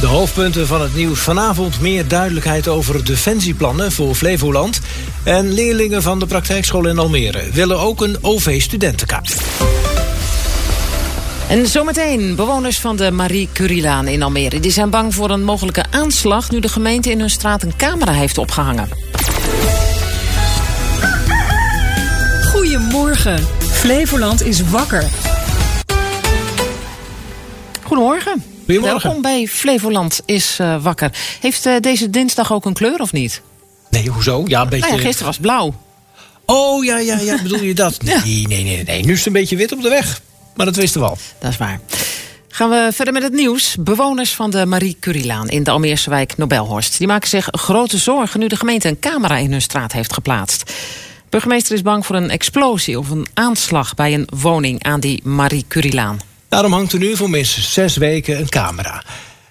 De hoofdpunten van het nieuws vanavond meer duidelijkheid over defensieplannen voor Flevoland. En leerlingen van de praktijkschool in Almere willen ook een OV-studentenkaart. En zometeen bewoners van de Marie Curielaan in Almere. Die zijn bang voor een mogelijke aanslag nu de gemeente in hun straat een camera heeft opgehangen. Goedemorgen. Flevoland is wakker. Goedemorgen. Goedemorgen. Welkom bij Flevoland is uh, wakker. Heeft uh, deze dinsdag ook een kleur of niet? Nee, hoezo? Ja, een beetje... Nou ja, gisteren was blauw. Oh, ja, ja, ja. Bedoel je dat? Nee, nee, nee, nee, nee. Nu is het een beetje wit op de weg. Maar dat wisten we al. Dat is waar. Gaan we verder met het nieuws. Bewoners van de Marie Curielaan in de Almeerse wijk Nobelhorst... die maken zich grote zorgen nu de gemeente een camera in hun straat heeft geplaatst. Burgemeester is bang voor een explosie of een aanslag bij een woning aan die Marie Curielaan. Daarom hangt er nu voor minstens zes weken een camera.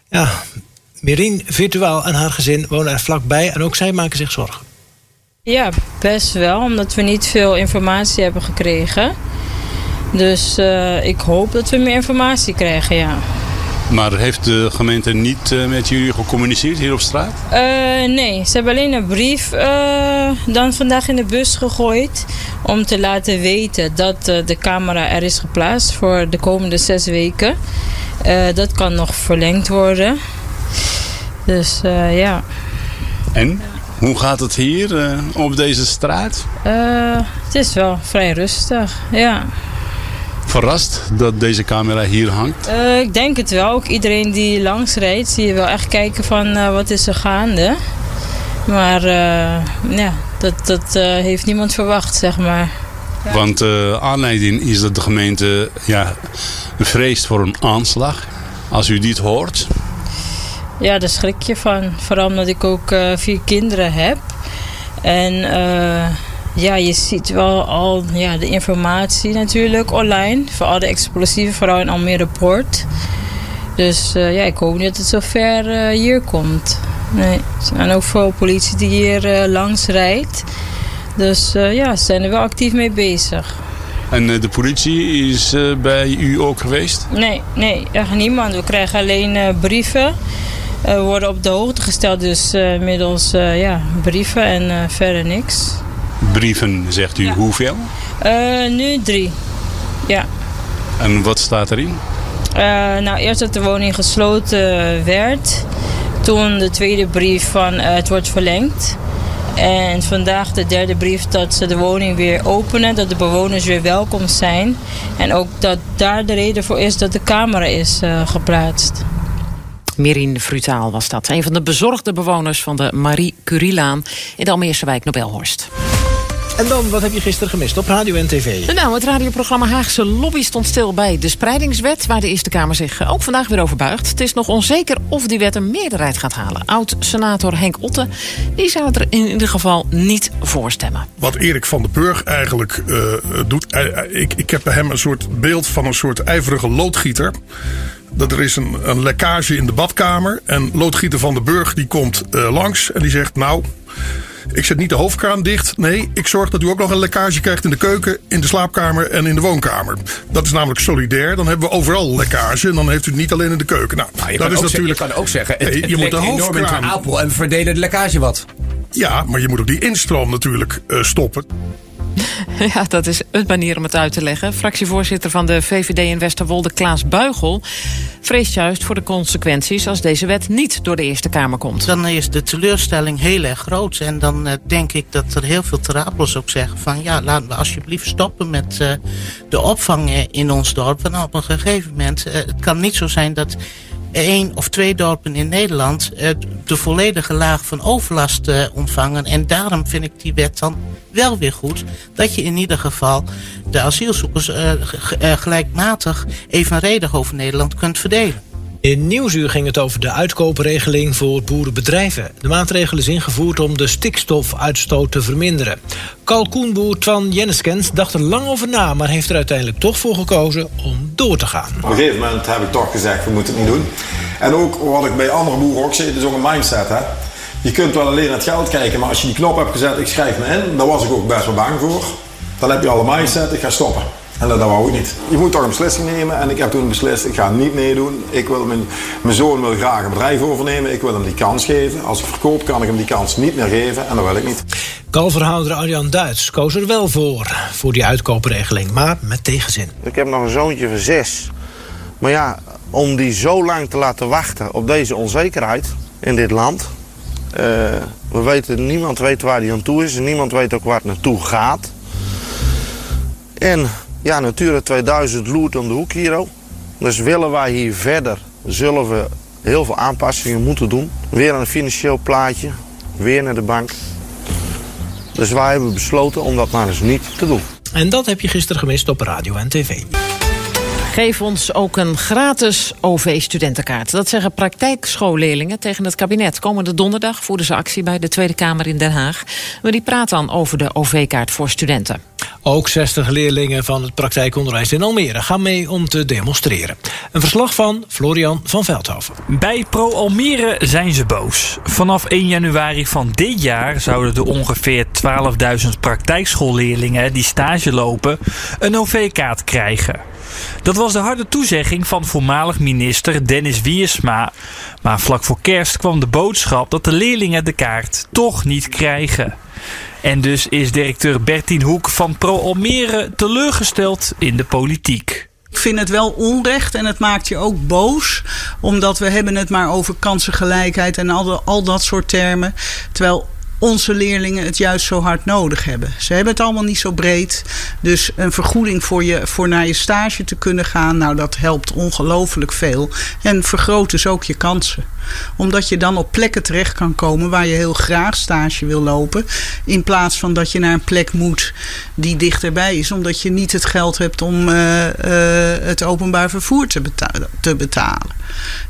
Ja, Merien Virtuaal en haar gezin wonen er vlakbij en ook zij maken zich zorgen. Ja, best wel, omdat we niet veel informatie hebben gekregen. Dus uh, ik hoop dat we meer informatie krijgen, ja. Maar heeft de gemeente niet uh, met jullie gecommuniceerd hier op straat? Uh, nee, ze hebben alleen een brief dan vandaag in de bus gegooid. Om te laten weten dat de camera er is geplaatst voor de komende zes weken. dat kan nog verlengd worden. Dus ja. En? Hoe gaat het hier op deze straat? het is wel vrij rustig, ja verrast dat deze camera hier hangt? Uh, ik denk het wel. Ook iedereen die langs rijdt, zie je wel echt kijken van uh, wat is er gaande. Maar uh, ja, dat, dat heeft niemand verwacht, zeg maar. Ja. Want aanleiding is dat de gemeente ja, vreest voor een aanslag. Als u dit hoort. Ja, daar schrik je van. Vooral omdat ik ook vier kinderen heb. En ja, je ziet wel al ja, de informatie natuurlijk online. Voor al de explosieven, vooral in Almere Poort. Dus uh, ja, ik hoop niet dat het zo ver uh, hier komt. Nee. Er zijn ook veel politie die hier uh, langs rijdt. Dus ja, ze zijn er wel actief mee bezig. En de politie is bij u ook geweest? Nee, nee, echt niemand. We krijgen alleen brieven. We worden op de hoogte gesteld, dus middels ja, brieven en verder niks brieven, zegt u. Hoeveel? Uh, nu drie, ja. En wat staat erin? Uh, nou, eerst dat de woning gesloten werd. Toen de tweede brief van uh, het wordt verlengd. En vandaag de derde brief dat ze de woning weer openen. Dat de bewoners weer welkom zijn. En ook dat daar de reden voor is dat de camera is geplaatst. Merin Frutaal was dat. Een van de bezorgde bewoners van de Marie Curielaan in de Almeerse wijk Nobelhorst. En dan, wat heb je gisteren gemist op radio en tv? Nou, het radioprogramma Haagse Lobby stond stil bij de spreidingswet... waar de Eerste Kamer zich eh, ook vandaag weer over buigt. Het is nog onzeker of die wet een meerderheid gaat halen. Oud-senator Henk Otte die zou het er in ieder geval niet voor stemmen. Wat Erik van den Burg eigenlijk uh, doet... Uh, ik, ik heb bij hem een soort beeld van een soort ijverige loodgieter dat er is een, een lekkage in de badkamer. En loodgieter van den Burg die komt uh, langs en die zegt... nou, ik zet niet de hoofdkraan dicht. Nee, ik zorg dat u ook nog een lekkage krijgt in de keuken, in de slaapkamer en in de woonkamer. Dat is namelijk solidair. Dan hebben we overal lekkage. En dan heeft u het niet alleen in de keuken. Nou, nou dat is natuurlijk. Je kan ook zeggen, het, het je moet de hoofdkraan. Apel en verdelen de lekkage wat. Ja, maar je moet ook die instroom natuurlijk uh, stoppen. Ja, dat is een manier om het uit te leggen. Fractievoorzitter van de VVD in Westerwolde, Klaas Buigel... vreest juist voor de consequenties als deze wet niet door de Eerste Kamer komt. Dan is de teleurstelling heel erg groot. En dan uh, denk ik dat er heel veel terapels ook zeggen van... ja, laten we alsjeblieft stoppen met uh, de opvang in ons dorp. Want op een gegeven moment, het kan niet zo zijn dat één of twee dorpen in Nederland uh, de volledige laag van overlast uh, ontvangen. En daarom vind ik die wet dan wel weer goed. Dat je in ieder geval de asielzoekers uh, gelijkmatig evenredig over Nederland kunt verdelen. In Nieuwsuur ging het over de uitkoopregeling voor boerenbedrijven. De maatregel is ingevoerd om de stikstofuitstoot te verminderen. Kalkoenboer Twan Jenneskens dacht er lang over na... maar heeft er uiteindelijk toch voor gekozen om door te gaan. Op een gegeven moment heb ik toch gezegd, we moeten het niet doen. En ook wat ik bij andere boeren ook zie, het is ook een mindset. Hè? Je kunt wel alleen naar het geld kijken, maar als je die knop hebt gezet... ik schrijf me in, daar was ik ook best wel bang voor. Dan heb je al een mindset, ik ga stoppen. En dat, dat wou ik niet. Je moet toch een beslissing nemen. En ik heb toen beslist, ik ga niet meedoen. Ik wil mijn, mijn zoon wil graag een bedrijf overnemen. Ik wil hem die kans geven. Als ik verkoop, kan ik hem die kans niet meer geven. En dat wil ik niet. Kalverhouder Arjan Duits koos er wel voor, voor die uitkoopregeling, maar met tegenzin. Ik heb nog een zoontje van zes. Maar ja, om die zo lang te laten wachten op deze onzekerheid in dit land. Uh, we weten, niemand weet waar die aan toe is en niemand weet ook waar het naartoe gaat. En ja, Natura 2000 loert om de hoek hier ook. Dus willen wij hier verder, zullen we heel veel aanpassingen moeten doen. Weer een financieel plaatje, weer naar de bank. Dus wij hebben besloten om dat maar eens niet te doen. En dat heb je gisteren gemist op radio en tv. Geef ons ook een gratis OV-studentenkaart. Dat zeggen praktijkschoolleerlingen tegen het kabinet. Komende donderdag voeren ze actie bij de Tweede Kamer in Den Haag. Maar die praten dan over de OV-kaart voor studenten. Ook 60 leerlingen van het praktijkonderwijs in Almere gaan mee om te demonstreren. Een verslag van Florian van Veldhoven. Bij Pro Almere zijn ze boos. Vanaf 1 januari van dit jaar zouden de ongeveer 12.000 praktijkschoolleerlingen die stage lopen een OV-kaart krijgen. Dat was de harde toezegging van voormalig minister Dennis Wiersma. Maar vlak voor kerst kwam de boodschap dat de leerlingen de kaart toch niet krijgen. En dus is directeur Bertien Hoek van Pro Almere teleurgesteld in de politiek. Ik vind het wel onrecht en het maakt je ook boos. Omdat we hebben het maar over kansengelijkheid en al, al dat soort termen. Terwijl onze leerlingen het juist zo hard nodig hebben. Ze hebben het allemaal niet zo breed. Dus een vergoeding voor, je, voor naar je stage te kunnen gaan, nou dat helpt ongelooflijk veel. En vergroot dus ook je kansen. Omdat je dan op plekken terecht kan komen waar je heel graag stage wil lopen. In plaats van dat je naar een plek moet die dichterbij is. Omdat je niet het geld hebt om uh, uh, het openbaar vervoer te, beta te betalen.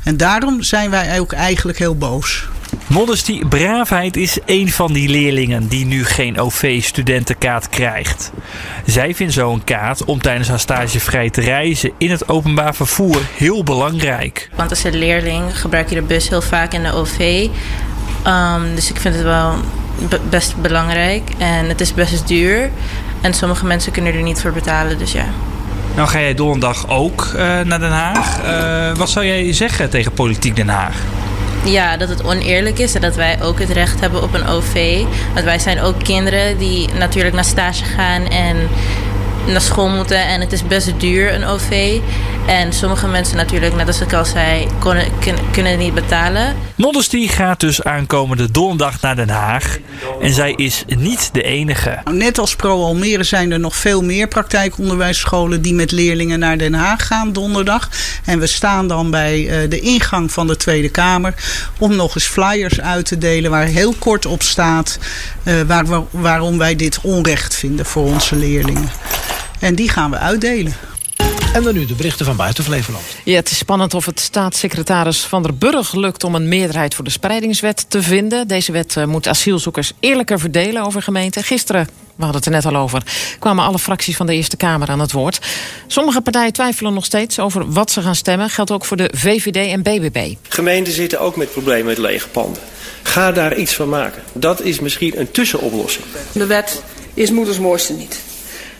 En daarom zijn wij ook eigenlijk heel boos. Modesty Braafheid is een van die leerlingen die nu geen OV-studentenkaart krijgt. Zij vindt zo'n kaart om tijdens haar stage vrij te reizen in het openbaar vervoer heel belangrijk. Want als een leerling gebruik je de bus heel vaak in de OV. Um, dus ik vind het wel best belangrijk en het is best duur. En sommige mensen kunnen er niet voor betalen, dus ja. Nou ga jij donderdag ook uh, naar Den Haag. Uh, wat zou jij zeggen tegen Politiek Den Haag? Ja, dat het oneerlijk is en dat wij ook het recht hebben op een OV. Want wij zijn ook kinderen die natuurlijk naar stage gaan en naar school moeten en het is best duur, een OV. En sommige mensen natuurlijk, net als ik al zei, kunnen, kunnen het niet betalen. Modesty gaat dus aankomende donderdag naar Den Haag. En zij is niet de enige. Net als Pro Almere zijn er nog veel meer praktijkonderwijsscholen die met leerlingen naar Den Haag gaan donderdag. En we staan dan bij eh, de ingang van de Tweede Kamer om nog eens flyers uit te delen waar heel kort op staat waar, waarom wij dit onrecht vinden voor onze leerlingen. En die gaan we uitdelen. En dan nu de berichten van buiten Flevoland. Ja, het is spannend of het staatssecretaris Van der Burg lukt om een meerderheid voor de spreidingswet te vinden. Deze wet eh, moet asielzoekers eerlijker verdelen over gemeenten. Gisteren, we hadden het er net al over, kwamen alle fracties van de Eerste Kamer aan het woord. Sommige partijen twijfelen nog steeds over wat ze gaan stemmen. Geldt ook voor de VVD en BBB. Gemeenten zitten ook met problemen met lege panden. Ga daar iets van maken. Dat is misschien een tussenoplossing. De wet is moeders mooiste niet.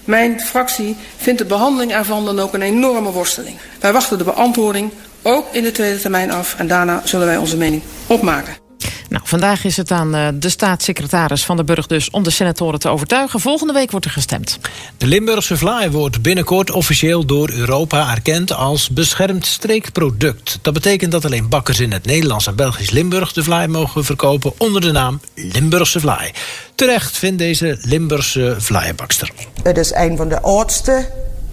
Mijn fractie vindt de behandeling ervan dan ook een enorme worsteling. Wij wachten de beantwoording ook in de tweede termijn af en daarna zullen wij onze mening opmaken. Nou, vandaag is het aan eh, de staatssecretaris van de Burg dus om de senatoren te overtuigen. Volgende week wordt er gestemd. De Limburgse vlaai wordt binnenkort officieel door Europa erkend als beschermd streekproduct. Dat betekent dat alleen bakkers in het Nederlands en Belgisch Limburg de vlaai mogen verkopen onder de naam Limburgse vlaai. Terecht vindt deze Limburgse vlaaienbakster. Het is een van de oudste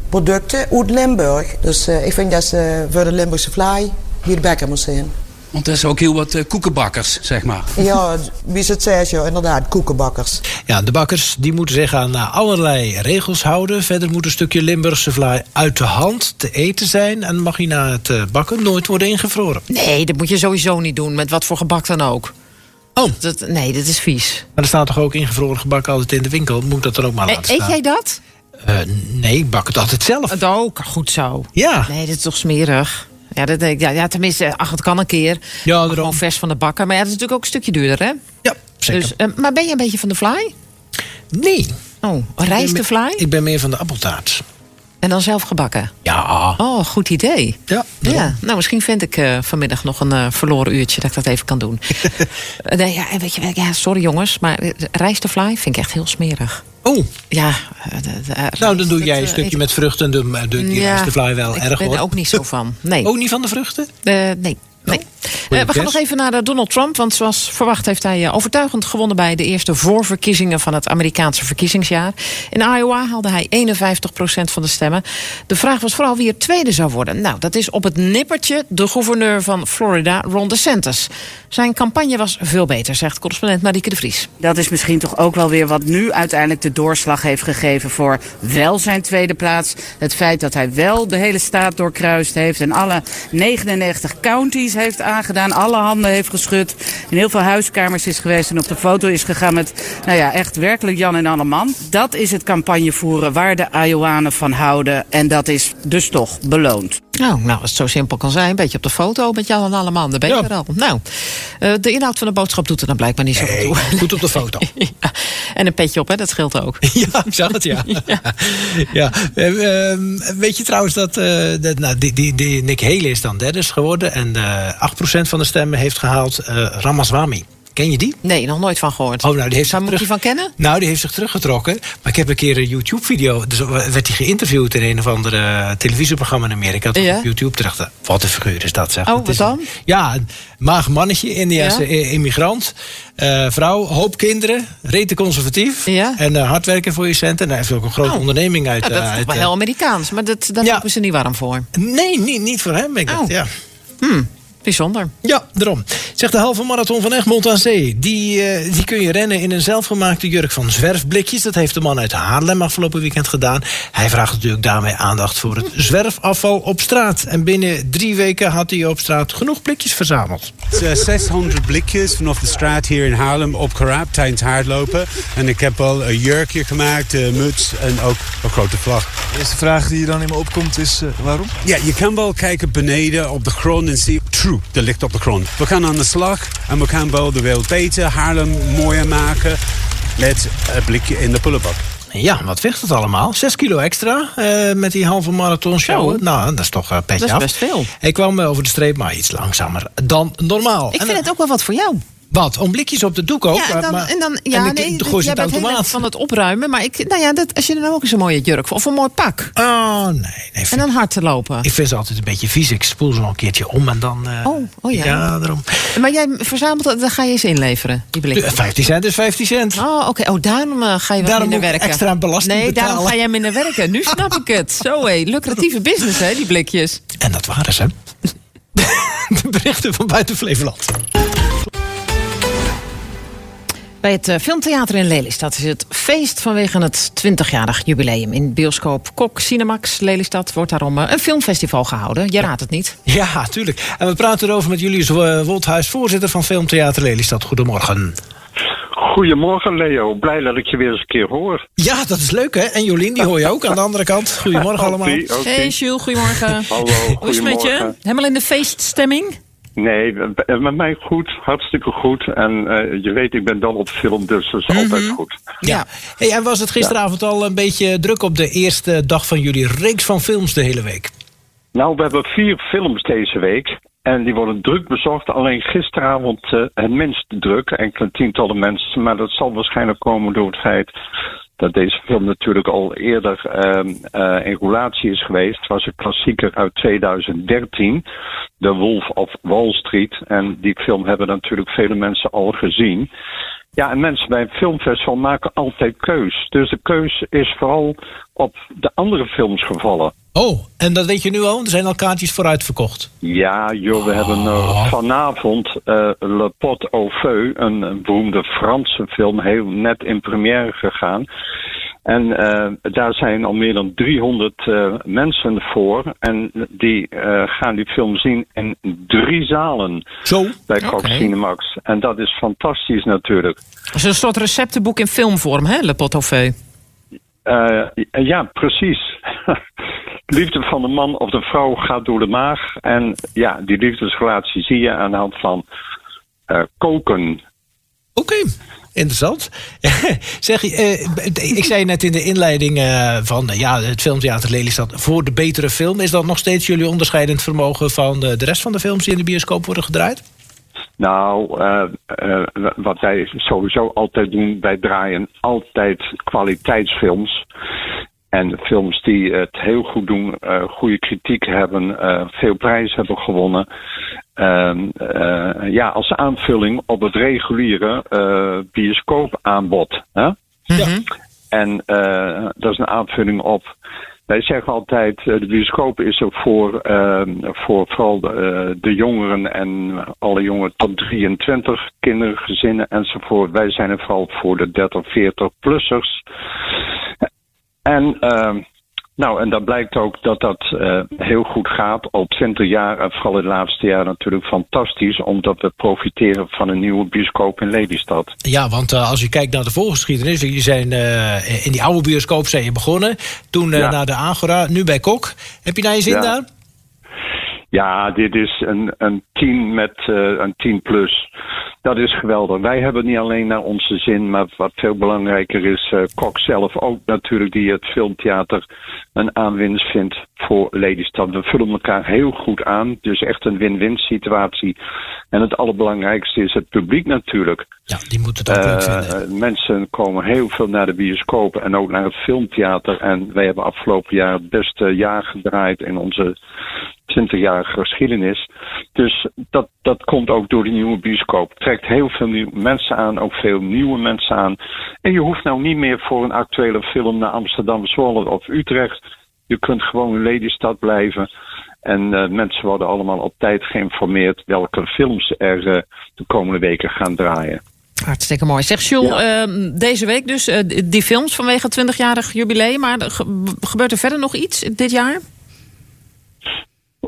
producten uit Limburg. Dus uh, ik vind dat ze voor de Limburgse vlaai hier bekken moet zijn. Want er is ook heel wat uh, koekenbakkers, zeg maar. Ja, wie het zegt, ja, inderdaad, koekenbakkers. Ja, de bakkers die moeten zich aan uh, allerlei regels houden. Verder moet een stukje Limburgse vlaai uit de hand te eten zijn... en mag hij na het uh, bakken nooit worden ingevroren. Nee, dat moet je sowieso niet doen, met wat voor gebak dan ook. Oh. Dat, nee, dat is vies. Maar er staat toch ook ingevroren gebak altijd in de winkel? Moet dat dan ook maar laten staan? Eet jij dat? nee, ik bak het altijd zelf. Het ook, goed zo. Ja. Nee, dat is toch smerig? Ja, dat, ja, ja, tenminste, ach, het kan een keer. Ja, gewoon vers van de bakker. Maar ja, dat is natuurlijk ook een stukje duurder, hè? Ja, zeker. Dus, uh, maar ben je een beetje van de fly? Nee. Oh, rijst de fly? Ik ben meer van de appeltaart. En dan zelf gebakken? Ja. Oh, goed idee. Ja. ja. Nou, misschien vind ik eh, vanmiddag nog een eh, verloren uurtje dat ik dat even kan doen. Eh, nee, ja, en weet je, ja, sorry jongens, maar eh, rijstefly vind ik echt heel smerig. Oh. Ja. eh, de- de- Nou, dan doe jij eh, een stukje met vruchten. De, de, die Ja, rijstefly wel ik erg ben hoor. er ook niet zo van. Nee. Ook niet van de vruchten? Eh, nee. Nee. Eh, we gaan nog even naar eh, Donald Trump. Want zoals verwacht heeft hij eh, overtuigend gewonnen bij de eerste voorverkiezingen van het Amerikaanse verkiezingsjaar. In Iowa haalde hij 51% van de stemmen. De vraag was vooral wie er tweede zou worden. Nou, dat is op het nippertje de gouverneur van Florida, Ron DeSantis. Zijn campagne was veel beter, zegt correspondent Marieke de Vries. Dat is misschien toch ook wel weer wat nu uiteindelijk de doorslag heeft gegeven voor wel zijn tweede plaats. Het feit dat hij wel de hele staat doorkruist heeft en alle 99 counties heeft aangedaan, alle handen heeft geschud, in heel veel huiskamers is geweest en op de foto is gegaan met, nou ja, echt werkelijk Jan en Alleman. Dat is het campagnevoeren waar de Iowanen van houden en dat is dus toch beloond. Nou, nou, als het zo simpel kan zijn, een beetje op de foto met Jan en allemaal, dan ben je er al. Nou, eh, de inhoud van de boodschap doet er dan blijkbaar niet zo goed toe. Goed op de foto. ja. En een petje op, hè, dat scheelt ook. Ja, ik zag het, ja. ja. Eh, ehm, weet je trouwens dat, eh, dat nou, die, die, die Nick Haley is dan derde is geworden... en 8% van de stemmen heeft gehaald eh, Ramaswamy. Ken je die? Nee, nog nooit van gehoord. Oh, nou, die heeft Waar moet je van kennen? Nou, die heeft zich teruggetrokken. Maar ik heb een keer een YouTube-video. Dus werd hij geïnterviewd in een of ander eh, televisieprogramma in Amerika. Dat Ja. op YouTube terecht. Wat een figuur is dat, zeg. Oh, Het wat is een- dan? ja, een maag mannetje, Indiase Ja. immigrant. eh, vrouw, hoop kinderen, rete conservatief. Ja. En eh, hard werken voor je centen. En hij heeft ook een grote onderneming uit. Ja, dat eh, is toch uit, wel eh, heel Amerikaans, maar dat, daar lopen ze niet warm voor. Nee, niet, niet voor hem, ik. Oh. Ja. Hmm, bijzonder. Ja, daarom. Zegt de halve marathon van Egmond aan Zee. Die, eh, die kun je rennen in een zelfgemaakte jurk van zwerfblikjes. Dat heeft de man uit Haarlem afgelopen weekend gedaan. Hij vraagt natuurlijk daarmee aandacht voor het zwerfafval op straat. En binnen drie weken had hij op straat genoeg blikjes verzameld. Uh, 600 blikjes vanaf de straat hier in Haarlem opgeraapt tijdens hardlopen. En ik heb al een jurkje gemaakt, een muts en ook een grote vlag. De eerste vraag die je dan in me opkomt is eh, waarom? Ja, je kan wel kijken beneden op de grond en zien... True, er ligt op de grond. We gaan aan de slag en we gaan wel de wereld beter, Haarlem mooier maken... met een blikje in de prullenbak. Ja, wat weegt het allemaal? Zes kilo extra eh, met die halve marathon show. Nou, dat is toch een petje Dat is af. best veel. Ik kwam eh, over de streep, maar iets langzamer dan normaal. Ik En, vind het ook wel wat voor jou. Wat? Om blikjes op de doek ook? Ja, en dan, maar- en dan, ja, en ik- nee, gooi jij het bent heel van het opruimen. Maar ik, nou ja, dat, als je dan ook eens een mooie jurk of een mooi pak. Oh, nee. nee En dan hard te lopen. Ik vind ze altijd een beetje vies. Ik spoel ze nog een keertje om en dan... eh, Oh, oh ja. Ja, daarom. Maar jij verzamelt dat, dan ga je eens inleveren, die blikjes. Eh, 15 cent is 15 cent. Oh, oké. Oh, daarom eh, ga je wat Daarom minder werken. extra belasting Nee, daarom ga jij minder werken. Nu snap ik het. Zo hé, lucratieve business hè, die blikjes. En dat waren ze. de berichten van buiten Flevoland. Bij het eh, Filmtheater in Lelystad is het feest vanwege het 20-jarig jubileum. In bioscoop Kok Cinemax Lelystad wordt daarom eh, een filmfestival gehouden. Je raadt het niet. Ja, tuurlijk. En we praten erover met Julius eh, Wolthuis, voorzitter van Filmtheater Lelystad. Goedemorgen. Goedemorgen Leo, blij dat ik je weer eens een keer hoor. Ja, dat is leuk hè. En Jolien, die hoor je ook aan de andere kant. Goedemorgen allemaal. Oké, oké. Hey Jules, goedemorgen. Hallo, Hoe is het met je? goedemorgen. Helemaal in de feeststemming? Nee, met met mij goed, hartstikke goed. En eh, je weet, ik ben dan op film, dus dat is altijd goed. Ja. Hey, en was het gisteravond al een beetje druk op de eerste dag van jullie reeks van films de hele week? Nou, we hebben vier films deze week. En die worden druk bezocht. Alleen gisteravond eh, het minst druk. Enkele tientallen mensen. Maar dat zal waarschijnlijk komen door het feit dat deze film natuurlijk al eerder ehm, eh, in roulatie is geweest. Het was een klassieker uit 2013. The Wolf of Wall Street. En die film hebben natuurlijk vele mensen al gezien. Ja, en mensen bij een filmfestival maken altijd keus. Dus de keus is vooral op de andere films gevallen. Oh, en dat weet je nu al? Er zijn al kaartjes vooruit verkocht. Ja, joh, we hebben eh, vanavond eh, Le Pot au Feu, een, een beroemde Franse film, heel net in première gegaan. En eh, daar zijn al meer dan 300 eh, mensen voor. En die eh, gaan die film zien in drie zalen. Zo? Bij Cox Oké. Cinemax. En dat is fantastisch natuurlijk. Het is een soort receptenboek in filmvorm, hè, Le Pot au Feu. Eh, ja, precies. Liefde van de man of de vrouw gaat door de maag. En ja, die liefdesrelatie zie je aan de hand van eh, koken. Oké. Interessant. zeg, je, eh, ik zei net in de inleiding eh, van eh, ja, het Filmtheater Lelystad voor de betere film. Is dat nog steeds jullie onderscheidend vermogen van de, de rest van de films die in de bioscoop worden gedraaid? Nou, eh, eh, wat wij sowieso altijd doen, wij draaien altijd kwaliteitsfilms. En films die het heel goed doen, eh, goede kritiek hebben, eh, veel prijzen hebben gewonnen. Ehm, eh, ja, als aanvulling op het reguliere eh, bioscoopaanbod. Hè? En eh, dat is een aanvulling op. Wij zeggen altijd, de bioscoop is er voor, ehm, voor vooral de, de jongeren en alle jongeren tot 23, kinderen, gezinnen enzovoort. Wij zijn er vooral voor de 30, 40-plussers. En, ehm, nou, en dat blijkt ook dat dat eh, heel goed gaat. Al 20 jaar en vooral het laatste jaar natuurlijk fantastisch. Omdat we profiteren van een nieuwe bioscoop in Lelystad. Ja, want eh, als je kijkt naar de voorgeschiedenis, jullie zijn eh, in die oude bioscoop zijn je begonnen. Toen eh, Ja. naar de Agora, nu bij Kok. Heb je naar je zin Ja. daar? Ja, dit is een, een team met eh, een 10 plus. Dat is geweldig. Wij hebben niet alleen naar onze zin, maar wat veel belangrijker is, eh Kok zelf ook natuurlijk, die het filmtheater een aanwinst vindt voor Lelystad. We vullen elkaar heel goed aan, dus echt een win-win situatie. En het allerbelangrijkste is het publiek natuurlijk. Ja, die moet het ook leuk vinden. mensen komen heel veel naar de bioscoop en ook naar het filmtheater. En wij hebben afgelopen jaar het beste jaar gedraaid in onze 20-jarige geschiedenis. Dus dat, dat komt ook door de nieuwe bioscoop. Trekt heel veel nieuwe mensen aan, ook veel nieuwe mensen aan. En je hoeft nou niet meer voor een actuele film naar Amsterdam, Zwolle of Utrecht. Je kunt gewoon in Lelystad blijven. En eh, mensen worden allemaal op tijd geïnformeerd welke films er eh, de komende weken gaan draaien. Hartstikke mooi. Zeg Jules, ehm, deze week dus eh, die films vanwege het 20-jarig jubileum. Maar ge- gebeurt er verder nog iets dit jaar?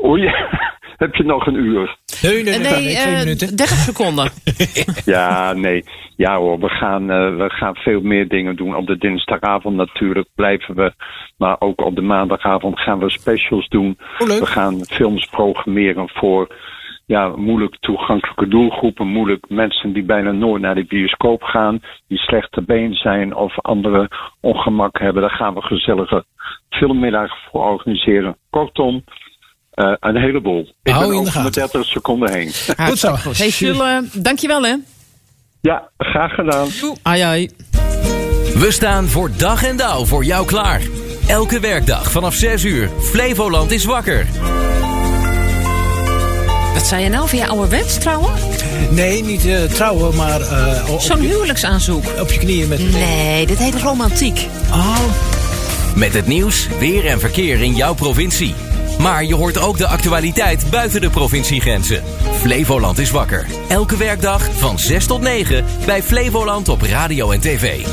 Oei, heb je nog een uur? Nee, nee, Eh, nee, eh, 30 seconden. Ja, nee. Ja hoor, we gaan, eh, we gaan veel meer dingen doen. Op de dinsdagavond natuurlijk blijven we. Maar ook op de maandagavond gaan we specials doen. we gaan films programmeren voor ja, moeilijk toegankelijke doelgroepen. Moeilijk mensen die bijna nooit naar de bioscoop gaan. Die slecht te been zijn of andere ongemak hebben. Daar gaan we gezellige filmmiddagen voor organiseren. Kortom, eh, een heleboel. Ik Hou ben in de over mijn 30 seconden heen. Goed zo. Hey Jules, eh, dankjewel hè. Ja, graag gedaan. Ai ai. We staan voor dag en dauw voor jou klaar. Elke werkdag vanaf 6 uur. Flevoland is wakker. Wat zei je nou? Via ouderwets trouwen? Nee, niet eh, trouwen, maar... eh, Zo'n huwelijksaanzoek. Op je knieën met... Nee, dit heet romantiek. Oh. Met het nieuws, weer en verkeer in jouw provincie. Maar je hoort ook de actualiteit buiten de provinciegrenzen. Flevoland is wakker. Elke werkdag van 6 tot 9 bij Flevoland op radio en tv.